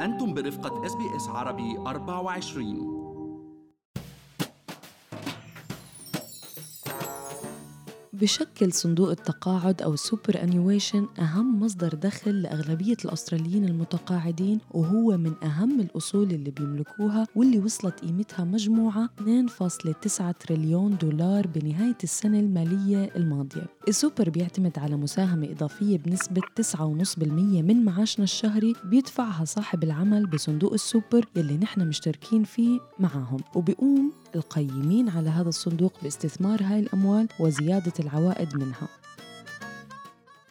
أنتم برفقة SBS عربي 24 بشكل صندوق التقاعد أو ال superannuation أهم مصدر دخل لأغلبية الأستراليين المتقاعدين وهو من أهم الأصول اللي بيملكوها واللي وصلت قيمتها مجموعة 2.9 تريليون دولار بنهاية السنة المالية الماضية. السوبر بيعتمد على مساهمة إضافية بنسبة 9.5% من معاشنا الشهري بيدفعها صاحب العمل بصندوق السوبر يلي نحن مشتركين فيه معهم وبيقوم القيمين على هذا الصندوق باستثمار هاي الأموال وزيادة العوائد منها.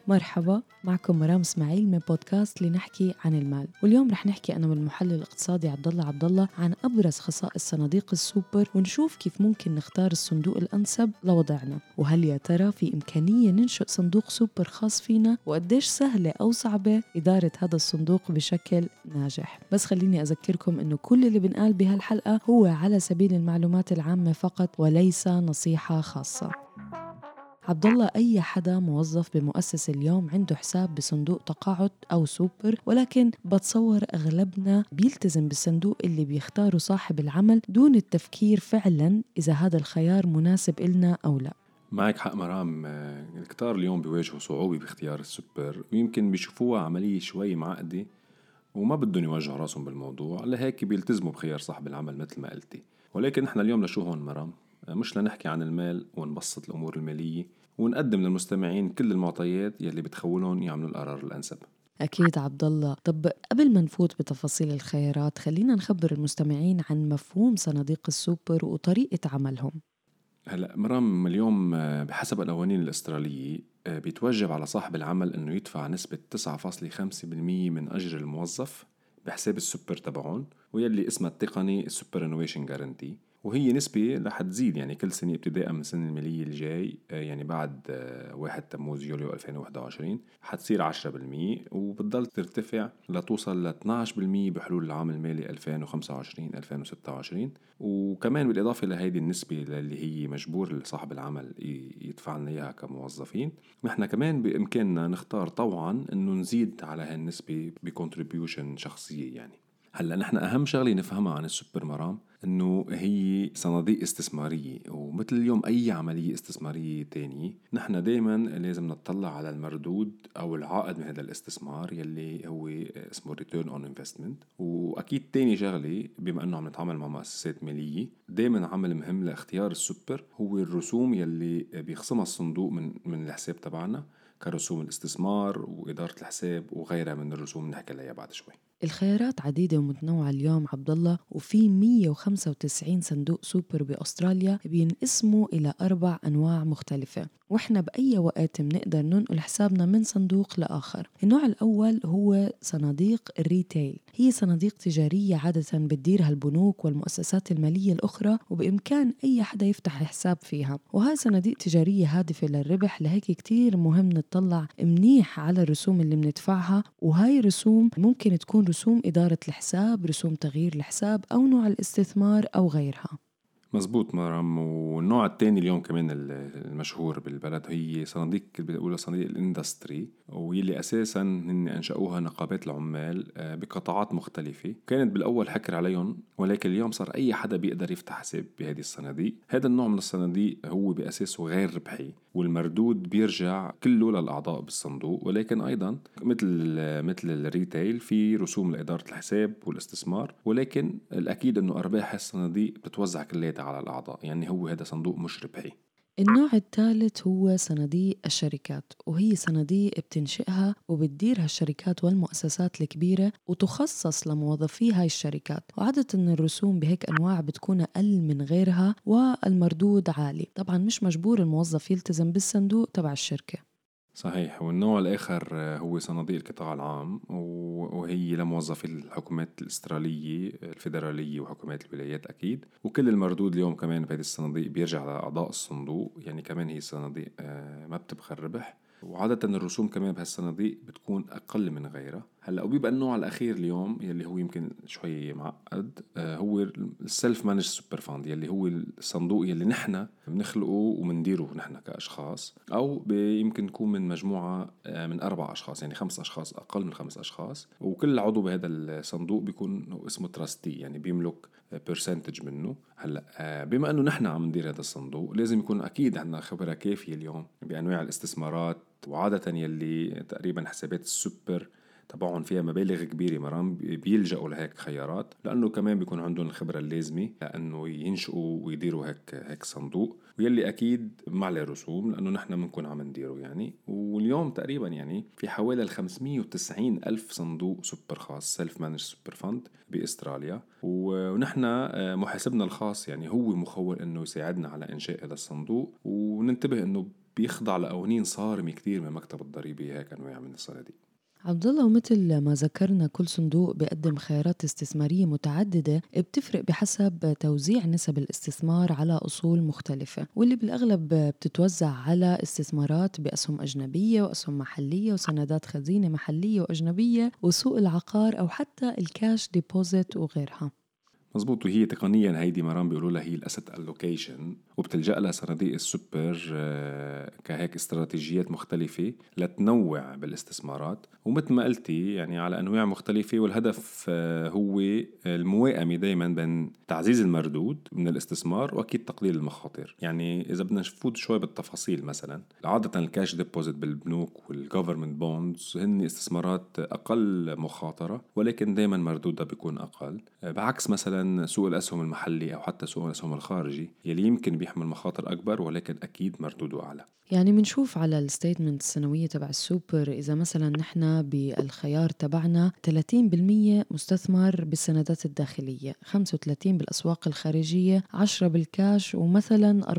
مرحبا معكم مرام إسماعيل من بودكاست لنحكي عن المال. واليوم رح نحكي أنا والمحلل الاقتصادي عبد الله عبد الله عن أبرز خصائص صناديق السوبر ونشوف كيف ممكن نختار الصندوق الأنسب لوضعنا. وهل يا ترى في إمكانية ننشئ صندوق سوبر خاص فينا؟ وقديش سهلة أو صعبة إدارة هذا الصندوق بشكل ناجح؟ بس خليني أذكركم إنه كل اللي بنقال بهالحلقة هو على سبيل المعلومات العامة فقط وليس نصيحة خاصة. عبد الله أي حدا موظف بمؤسسة اليوم عنده حساب بصندوق تقاعد أو سوبر؟ ولكن بتصور أغلبنا بيلتزم بالصندوق اللي بيختاره صاحب العمل دون التفكير فعلا إذا هذا الخيار مناسب إلنا أو لا. معك حق مرام. الكتار اليوم بيواجهوا صعوبة باختيار السوبر ويمكن بيشوفوها عملية شوي معقدة وما بدهم يوجهوا راسهم بالموضوع. لهيك بيلتزموا بخيار صاحب العمل مثل ما قلتي. ولكن نحن اليوم لشو هون مرام؟ مش لنحكي عن المال ونبسط الأمور المالية ونقدم للمستمعين كل المعطيات يلي بتخولهم يعملوا القرار الأنسب. أكيد عبد الله طب قبل ما نفوت بتفاصيل الخيارات خلينا نخبر المستمعين عن مفهوم صناديق السوبر وطريقة عملهم. هلا مرام اليوم بحسب القوانين الأسترالية بيتوجب على صاحب العمل إنه يدفع نسبة 9.5% من أجر الموظف بحساب السوبر تبعهم ويلي اسمها التقني ال superannuation guarantee وهي نسبة رح تزيد يعني كل سنة ابتداء من السنة المالية الجاي آه، يعني بعد آه، واحد تموز يوليو 2021 حتصير 10% وبتضل ترتفع لتوصل ل 12% بحلول العام المالي 2025 2026 وكمان بالإضافة لهيدي النسبة اللي هي مجبور صاحب العمل يدفع لنا إياها كموظفين نحن كمان بإمكاننا نختار طوعا إنه نزيد على هالنسبة ب contribution شخصية يعني. هلأ نحن أهم شغلة نفهمها عن السوبر مرام إنه هي صناديق استثمارية ومثل اليوم أي عملية استثمارية تانية نحن دائما لازم نطلع على المردود أو العائد من هذا الاستثمار يلي هو اسمه return on investment وأكيد تاني شغلة بما إنه عم نتعامل مع مؤسسات مالية دائما عامل مهم لاختيار السوبر هو الرسوم يلي بيخصمها الصندوق من من الحساب تبعنا كرسوم الاستثمار وإدارة الحساب وغيرها من الرسوم نحكي عليها بعد شوي. الخيارات عديدة ومتنوعة اليوم عبد الله وفي 195 صندوق سوبر بأستراليا بينقسموا إلى أربع أنواع مختلفة. وإحنا بأي وقت بنقدر ننقل حسابنا من صندوق لآخر. النوع الأول هو صناديق ال retail. هي صناديق تجارية عادة بتديرها البنوك والمؤسسات المالية الأخرى وبإمكان أي حدا يفتح حساب فيها. وهاي صناديق تجارية هادفة للربح لهيك كتير مهم نطلع منيح على الرسوم اللي بندفعها. وهاي الرسوم ممكن تكون رسوم إدارة الحساب رسوم تغيير الحساب أو نوع الاستثمار أو غيرها. مزبوط مرام. والنوع الثاني اليوم كمان المشهور بالبلد هي صناديق بيقولوا صناديق الإندستري واللي أساسا هن أنشأوها نقابات العمال آه، بقطاعات مختلفة. كانت بالأول حكر عليهم ولكن اليوم صار أي حدا بيقدر يفتح حساب بهذه الصناديق. هذا النوع من الصناديق هو بأساسه غير ربحي والمردود بيرجع كله للأعضاء بالصندوق. ولكن أيضا مثل مثل الريتيل في رسوم لإدارة الحساب والإستثمار. ولكن الأكيد إنه أرباح الصناديق بتتوزع كلياتها على الأعضاء يعني هو هذا صندوق مش ربحي. النوع الثالث هو صناديق الشركات وهي صناديق بتنشئها وبتديرها الشركات والمؤسسات الكبيرة وتخصص لموظفي هاي الشركات. وعادة الرسوم بهيك أنواع بتكون أقل من غيرها والمردود عالي. طبعا مش مجبور الموظف يلتزم بالصندوق تبع الشركة. صحيح. والنوع الآخر هو صناديق القطاع العام وهي لموظفي الحكومات الأسترالية الفيدرالية وحكومات الولايات أكيد. وكل المردود اليوم كمان بهذه الصناديق بيرجع لأعضاء الصندوق يعني كمان هي صناديق آه، ما بتبخل ربح. وعادة الرسوم كمان بهالصناديق بتكون أقل من غيرها. هلأ وبيبقى النوع الأخير اليوم يلي هو يمكن شوي معقد آه، هو ال self managed super fund يلي هو الصندوق يلي نحن بنخلقه وبنديره نحن كأشخاص أو يمكن يكون من مجموعة آه، من أربع أشخاص يعني خمس أشخاص أقل من خمس أشخاص وكل عضو بهذا الصندوق بيكون اسمه trustee يعني بيملك percentage منه. هلأ آه، بما إنه نحن عم ندير هذا الصندوق لازم يكون أكيد عندنا خبرة كافية اليوم بأنواع الاستثمارات وعادة يلي تقريبا حسابات السوبر تبعهم فيها مبالغ كبيرة مرام بيلجأوا لهيك خيارات لأنه كمان بيكون عندهم الخبرة اللازمة لأنه ينشئوا ويديروا هيك هيك صندوق. ويلي أكيد ما عليه رسوم لأنه نحن بنكون عم نديره يعني. واليوم تقريبا يعني في حوالي 590 ألف صندوق سوبر خاص self managed super fund بأستراليا ونحن آه، محاسبنا الخاص يعني هو مخول إنه يساعدنا على إنشاء هذا الصندوق. وننتبه إنه بيخضع لقوانين صارمة كثير من مكتب الضريبة هيك أنواع من الصناديق. عبد الله ومثل ما ذكرنا كل صندوق بيقدم خيارات استثمارية متعددة بتفرق بحسب توزيع نسب الاستثمار على أصول مختلفة واللي بالأغلب بتتوزع على استثمارات بأسهم أجنبية وأسهم محلية وسندات خزينة محلية وأجنبية وسوق العقار أو حتى ال cash deposit وغيرها. مزبوط وهي تقنيا هيدي مرام بيقولوا لها هي ال asset allocation وبتلجأ لها صناديق السوبر آه، كهيك استراتيجيات مختلفة لتنوع بالاستثمارات. ومثل ما قلتي يعني على أنواع مختلفة والهدف آه، هو الموائمه دائما بين تعزيز المردود من الاستثمار وأكيد تقليل المخاطر. يعني إذا بدنا نفوت شوي بالتفاصيل مثلا عادة ال cash deposit بالبنوك وال government bonds هن استثمارات أقل مخاطرة ولكن دائما مردودها بيكون أقل. آه، بعكس مثلا سوق الأسهم المحلي أو حتى سوق الأسهم الخارجي يلي يمكن بيحمل مخاطر أكبر ولكن أكيد مردوده أعلى. يعني بنشوف على ال statement السنوية تبع السوبر إذا مثلا نحن بالخيار تبعنا 30% مستثمر بالسندات الداخلية 35 بالأسواق الخارجية 10 بالكاش ومثلا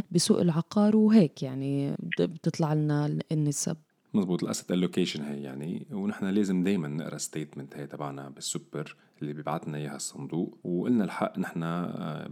14% بسوق العقار وهيك يعني بتطلع لنا النسب. مزبوط ال asset allocation هي يعني ونحن لازم دائما نقرأ statement هي تبعنا بالسوبر اللي بيبعث لنا إياها الصندوق. وقلنا الحق نحن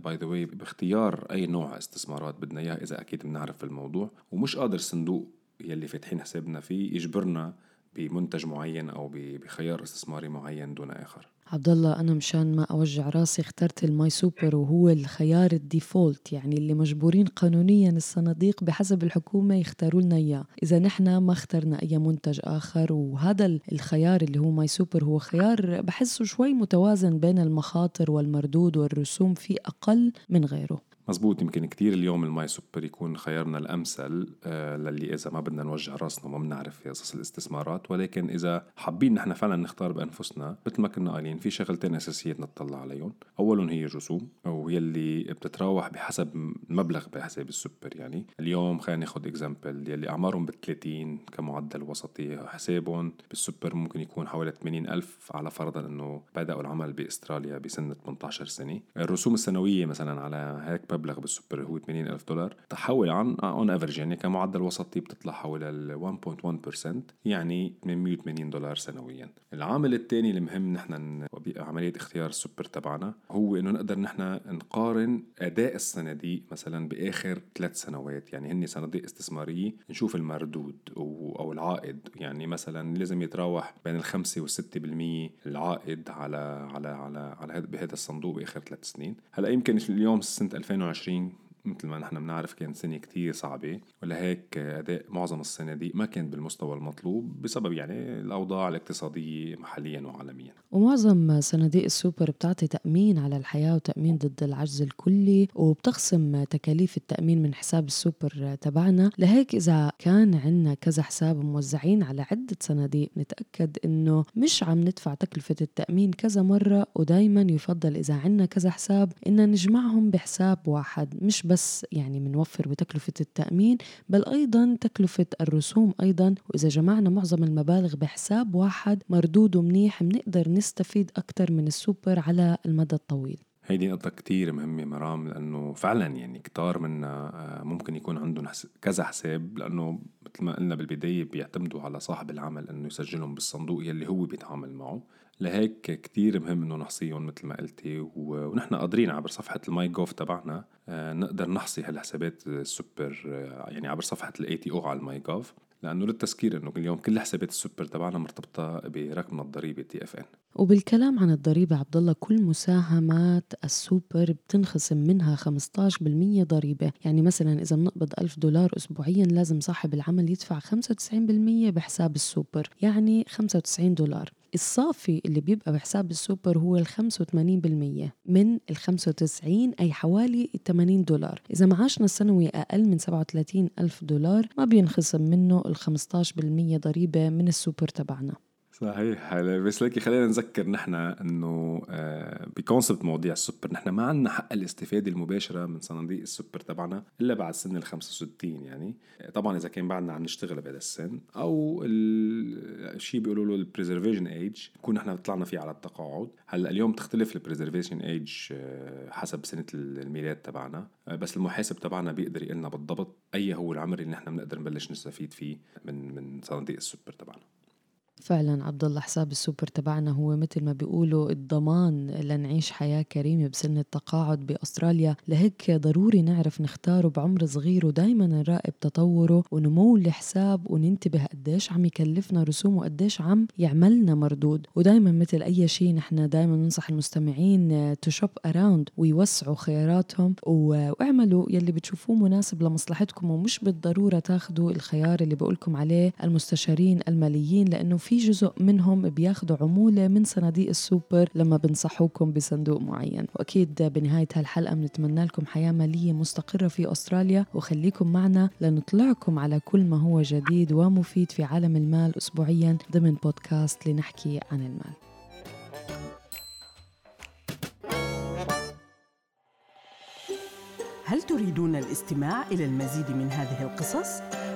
by the way باختيار أي نوع استثمارات بدنا إياها إذا أكيد بنعرف الموضوع. ومش قادر الصندوق يلي فاتحين حسابنا فيه يجبرنا بمنتج معين أو بخيار استثماري معين دون آخر. عبد الله أنا مشان ما أوجع راسي اخترت ال MySuper وهو الخيار ال default يعني اللي مجبورين قانونيا الصناديق بحسب الحكومة يختاروا لنا إياه. إذا نحن ما اخترنا أي منتج آخر وهذا الخيار اللي هو MySuper هو خيار بحسه شوي متوازن بين المخاطر والمردود والرسوم فيه أقل من غيره. مزبوط يمكن كتير اليوم ال MySuper يكون خيارنا الأمثل آه للي إذا ما بدنا نوجع راسنا وما بنعرف قصص الاستثمارات ولكن إذا حابين نحن فعلا نختار بأنفسنا مثل ما كنا قايلين في شغلتين أساسيات نطلع عليهم. أولهم هي الرسوم ويلي بتتراوح بحسب المبلغ بحساب السوبر يعني. اليوم خلينا ناخذ example يلي أعمارهم بال 30 كمعدل وسطي حسابهم بالسوبر ممكن يكون حوالي 80 ألف على فرضا أنه بدأوا العمل بأستراليا بسن 18 سنة. الرسوم السنوية مثلا على هيك مبلغ بالسوبر هو 80 ألف دولار. تحول عن on average يعني كمعدل وسطي بتطلع حوالي ال 1.1% يعني 880 دولار سنويا. العامل الثاني المهم نحن بعملية اختيار السوبر تبعنا هو إنه نقدر نحن نقارن أداء الصناديق مثلا بآخر ثلاث سنوات. يعني هن صناديق استثمارية نشوف المردود أو العائد. يعني مثلا لازم يتراوح بين الخمسة والستة بالمية العائد على على على على بهذا الصندوق بآخر ثلاث سنين. هلأ يمكن اليوم سنة 2020 مثل ما نحن بنعرف كانت سنة كتير صعبة ولهيك أداء معظم الصناديق ما كان بالمستوى المطلوب بسبب يعني الأوضاع الاقتصادية محليا وعالميا. ومعظم صناديق السوبر بتعطي تأمين على الحياة وتأمين ضد العجز الكلي وبتخصم تكاليف التأمين من حساب السوبر تبعنا. لهيك إذا كان عنا كذا حساب موزعين على عدة صناديق نتأكد إنه مش عم ندفع تكلفة التأمين كذا مرة ودايما يفضل إذا عنا كذا حساب إن نجمعهم بحساب واحد مش بس يعني منوفر بتكلفة التأمين بل أيضا تكلفة الرسوم أيضا. وإذا جمعنا معظم المبالغ بحساب واحد مردوده منيح بنقدر نستفيد أكثر من السوبر على المدى الطويل. هيدي نقطة كتير مهمة مرام لأنه فعلا يعني كتار منا آه، ممكن يكون عندهم كذا حساب لأنه مثل ما قلنا بالبداية بيعتمدوا على صاحب العمل إنه يسجلهم بالصندوق يلي هو بيتعامل معه. لهيك كتير مهم إنه نحصيهم مثل ما قلتي ونحن قادرين عبر صفحة ال myGov تبعنا آه، نقدر نحصي هالحسابات السوبر آه، يعني عبر صفحة ال ATO على ال myGov لأنه للتذكير إنه اليوم كل حسابات السوبر تبعنا مرتبطة برقم الضريبه TFN وبالكلام عن الضريبة عبد الله كل مساهمات السوبر بتنخصم منها 15% ضريبة. يعني مثلا إذا بنقبض 1000 دولار أسبوعيا لازم صاحب العمل يدفع 95% بحساب السوبر يعني 95 دولار. الصافي اللي بيبقى بحساب السوبر هو ال 85% من ال 95 أي حوالي 80 دولار. إذا معاشنا السنوي أقل من 37 ألف دولار ما بينخصم منه ال 15% ضريبة من السوبر تبعنا. صحيح. بس لكن خلينا نذكر نحن إنه آه، ب concept مواضيع السوبر. نحن ما عندنا حق الاستفادة المباشرة من صناديق السوبر تبعنا إلا بعد سن ال 65 يعني. طبعا إذا كان بعدنا عم نشتغل بهذا السن أو الشيء بيقولوا له ال preservation age نكون نحن طلعنا فيه على التقاعد. هلأ اليوم تختلف ال preservation age آه، حسب سنة الميلاد تبعنا. آه، بس المحاسب تبعنا بيقدر يقول لنا بالضبط أي هو العمر اللي نحن بنقدر نبلش نستفيد فيه من من صناديق السوبر تبعنا. فعلا عبد الله حساب السوبر تبعنا هو مثل ما بيقولوا الضمان لنعيش حياة كريمة بسن التقاعد بأستراليا. لهيك ضروري نعرف نختاره بعمر صغير ودايما نراقب تطوره ونمو الحساب وننتبه قديش عم يكلفنا رسوم وقديش عم يعملنا مردود. ودايما مثل أي شيء نحن دايما ننصح المستمعين to shop around ويوسعوا خياراتهم واعملوا يلي بتشوفوه مناسب لمصلحتكم ومش بالضرورة تاخذوا الخيار اللي بقولكم عليه المستشارين الماليين لأنه جزء منهم بياخدوا عمولة من صناديق السوبر لما بنصحوكم بصندوق معين وأكيد بنهاية هالحلقة بنتمنى لكم حياة مالية مستقرة في أستراليا وخليكم معنا لنطلعكم على كل ما هو جديد ومفيد في عالم المال أسبوعيا ضمن بودكاست لنحكي عن المال هل تريدون الاستماع إلى المزيد من هذه القصص؟